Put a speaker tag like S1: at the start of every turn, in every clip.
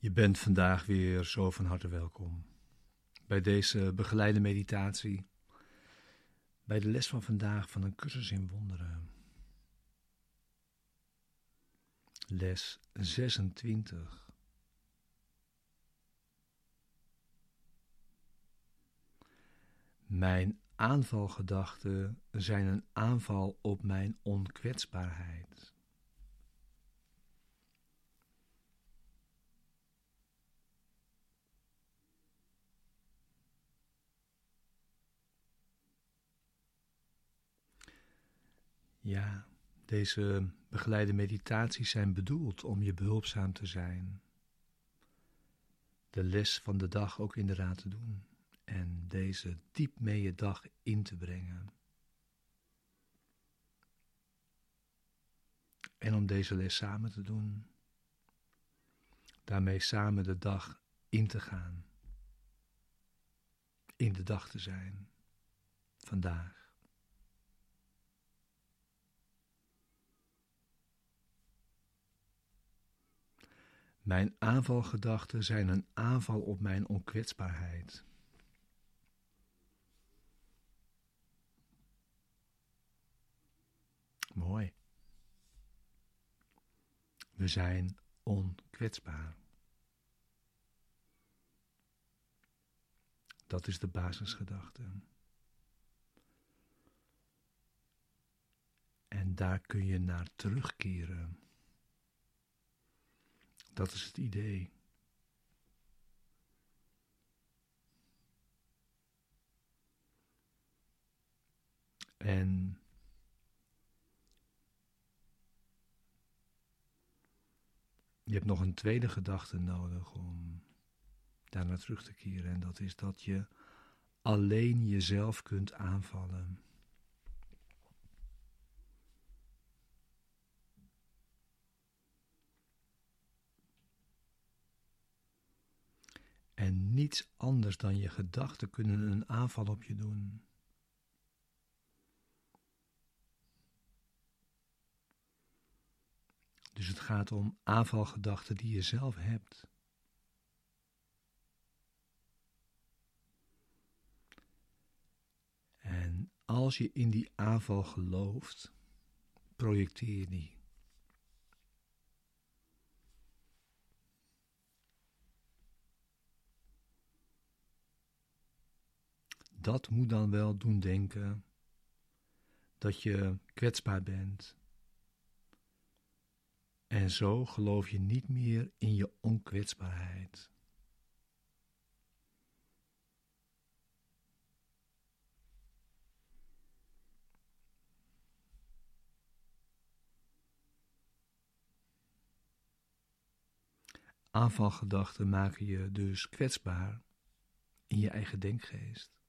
S1: Je bent vandaag weer zo van harte welkom bij deze begeleide meditatie, bij de les van vandaag van een cursus in wonderen. Les 26. Mijn aanvalgedachten zijn een aanval op mijn onkwetsbaarheid. Ja, deze begeleide meditaties zijn bedoeld om je behulpzaam te zijn. De les van de dag ook inderdaad te doen en deze diep mee je dag in te brengen. En om deze les samen te doen, daarmee samen de dag in te gaan, in de dag te zijn, vandaag. Mijn aanvalgedachten zijn een aanval op mijn onkwetsbaarheid. Mooi. We zijn onkwetsbaar. Dat is de basisgedachte. En daar kun je naar terugkeren. Dat is het idee. En je hebt nog een tweede gedachte nodig om daar naar terug te keren. En dat is dat je alleen jezelf kunt aanvallen. En niets anders dan je gedachten kunnen een aanval op je doen. Dus het gaat om aanvalgedachten die je zelf hebt. En als je in die aanval gelooft, projecteer je die. Dat moet dan wel doen denken dat je kwetsbaar bent. En zo geloof je niet meer in je onkwetsbaarheid. Aanvalgedachten maken je dus kwetsbaar in je eigen denkgeest.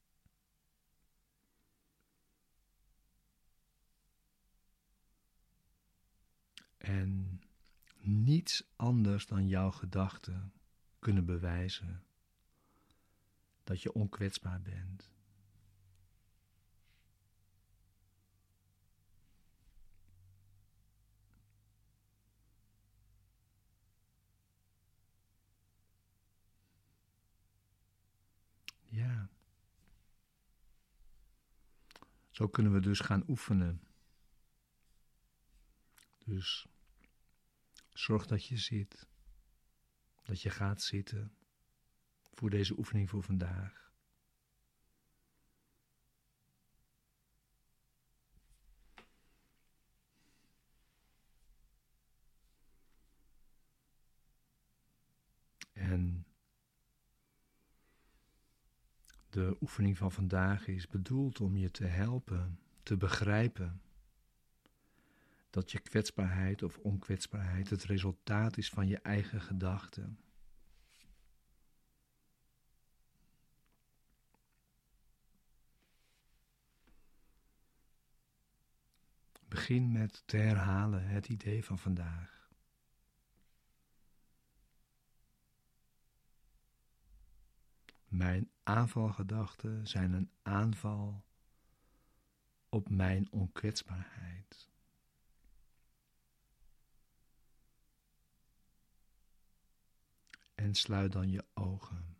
S1: En niets anders dan jouw gedachten kunnen bewijzen dat je onkwetsbaar bent. Ja. Zo kunnen we dus gaan oefenen. Dus zorg dat je zit, dat je gaat zitten voor deze oefening voor vandaag. En de oefening van vandaag is bedoeld om je te helpen te begrijpen dat je kwetsbaarheid of onkwetsbaarheid het resultaat is van je eigen gedachten. Begin met te herhalen het idee van vandaag. Mijn aanvalgedachten zijn een aanval op mijn onkwetsbaarheid. En sluit dan je ogen.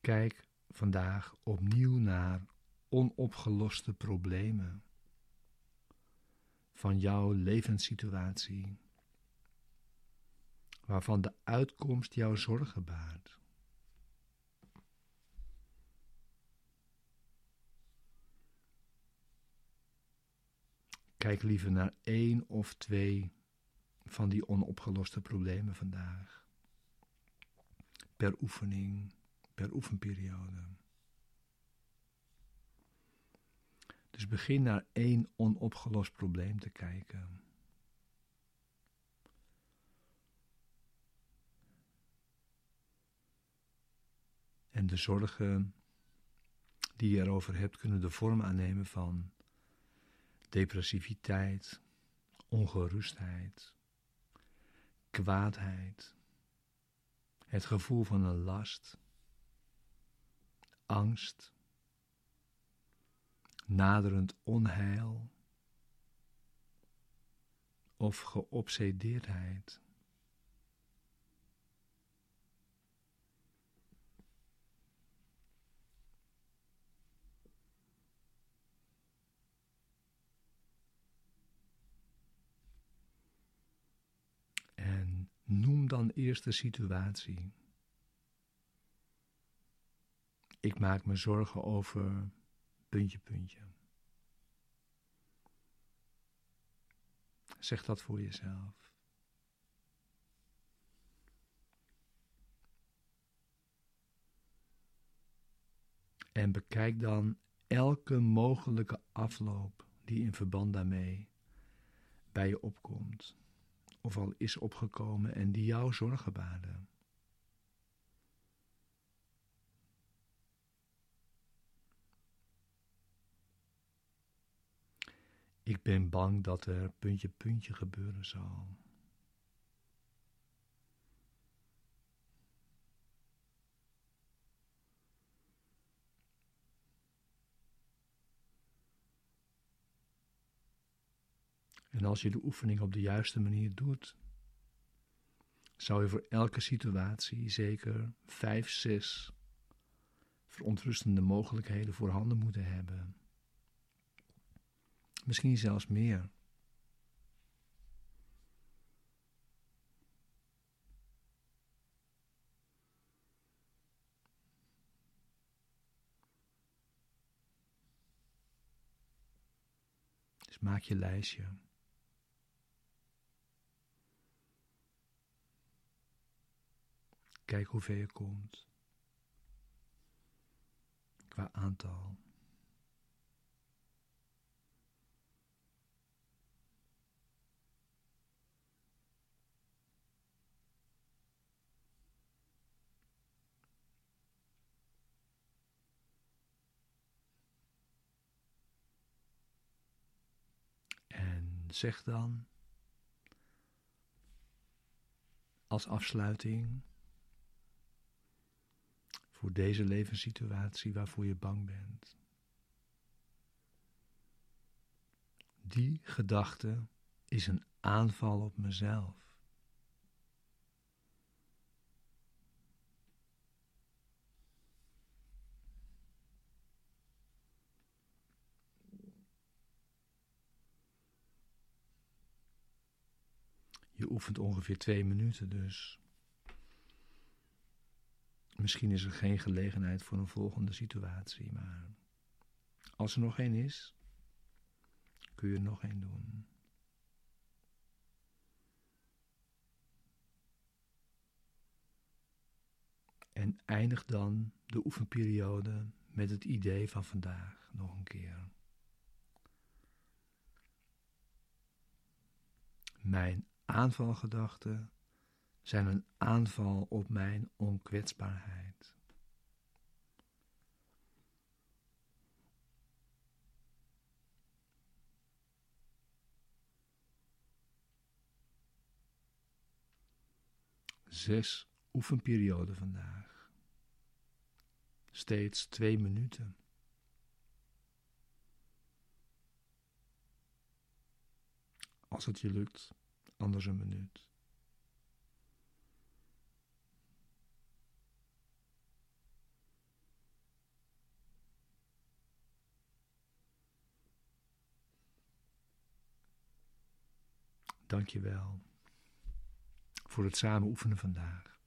S1: Kijk vandaag opnieuw naar onopgeloste problemen van jouw levenssituatie, waarvan de uitkomst jouw zorgen baart. Kijk liever naar één of twee van die onopgeloste problemen vandaag. Per oefening, per oefenperiode. Dus begin naar één onopgelost probleem te kijken. En de zorgen die je erover hebt kunnen de vorm aannemen van depressiviteit, ongerustheid, kwaadheid, het gevoel van een last, angst, naderend onheil of geobsedeerdheid. En dan eerst de situatie. Ik maak me zorgen over puntje, puntje. Zeg dat voor jezelf. En bekijk dan elke mogelijke afloop die in verband daarmee bij je opkomt, of al is opgekomen en die jou zorgen baden. Ik ben bang dat er puntje puntje gebeuren zal. En als je de oefening op de juiste manier doet, zou je voor elke situatie zeker vijf, zes verontrustende mogelijkheden voorhanden moeten hebben. Misschien zelfs meer. Dus maak je lijstje. Kijk hoe ver je komt. Qua aantal. zeg dan als afsluiting voor deze levenssituatie waarvoor je bang bent. Die gedachte is een aanval op mezelf. Je oefent ongeveer twee minuten, dus misschien is er geen gelegenheid voor een volgende situatie, maar als er nog één is, kun je er nog één doen. En eindig dan de oefenperiode met het idee van vandaag nog een keer. Mijn aanvalgedachten zijn een aanval op mijn onkwetsbaarheid. Zes oefenperioden vandaag. steeds twee minuten. Als het je lukt, anders een minuut. Dank je wel voor het samen oefenen vandaag.